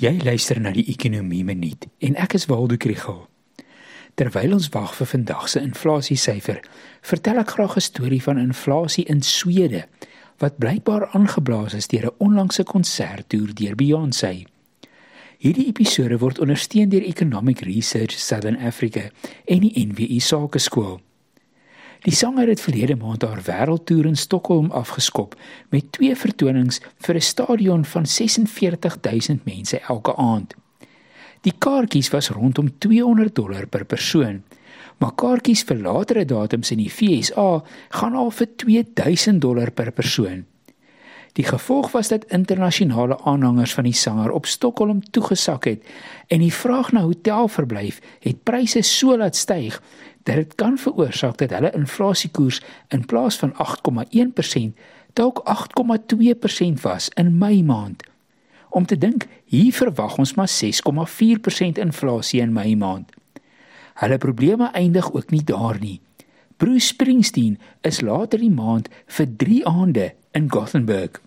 Jy luister na die Ekonomie Minuut en ek is Waldo Krugel. Terwyl ons wag vir vandag se inflasiesyfer, vertel ek graag 'n storie van inflasie in Swede wat blykbaar aangeblaas is deur 'n onlangse konserttoer deur Beyoncé. Hierdie episode word ondersteun deur Economic Research Southern Africa en die NWI Sakeskool. Die sanger het verlede maand haar wêreldtoer in Stockholm afgeskop met twee vertonings vir 'n stadion van 46000 mense elke aand. Die kaartjies was rondom 200 dollar per persoon, maar kaartjies vir latere datums in die FSA gaan al vir 2000 dollar per persoon. Die gevolg was dat internasionale aanhangers van die sanger op Stockholm toegesak het en die vraag na hotelverblyf het pryse so laat styg dit kan veroorsaak dat hulle inflasiekoers in plaas van 8,1% dalk 8,2% was in Mei maand. Om te dink, hier verwag ons maar 6,4% inflasie in Mei maand. Hulle probleme eindig ook nie daar nie. Bruce Springsteen is later die maand vir 3 aande in Gothenburg.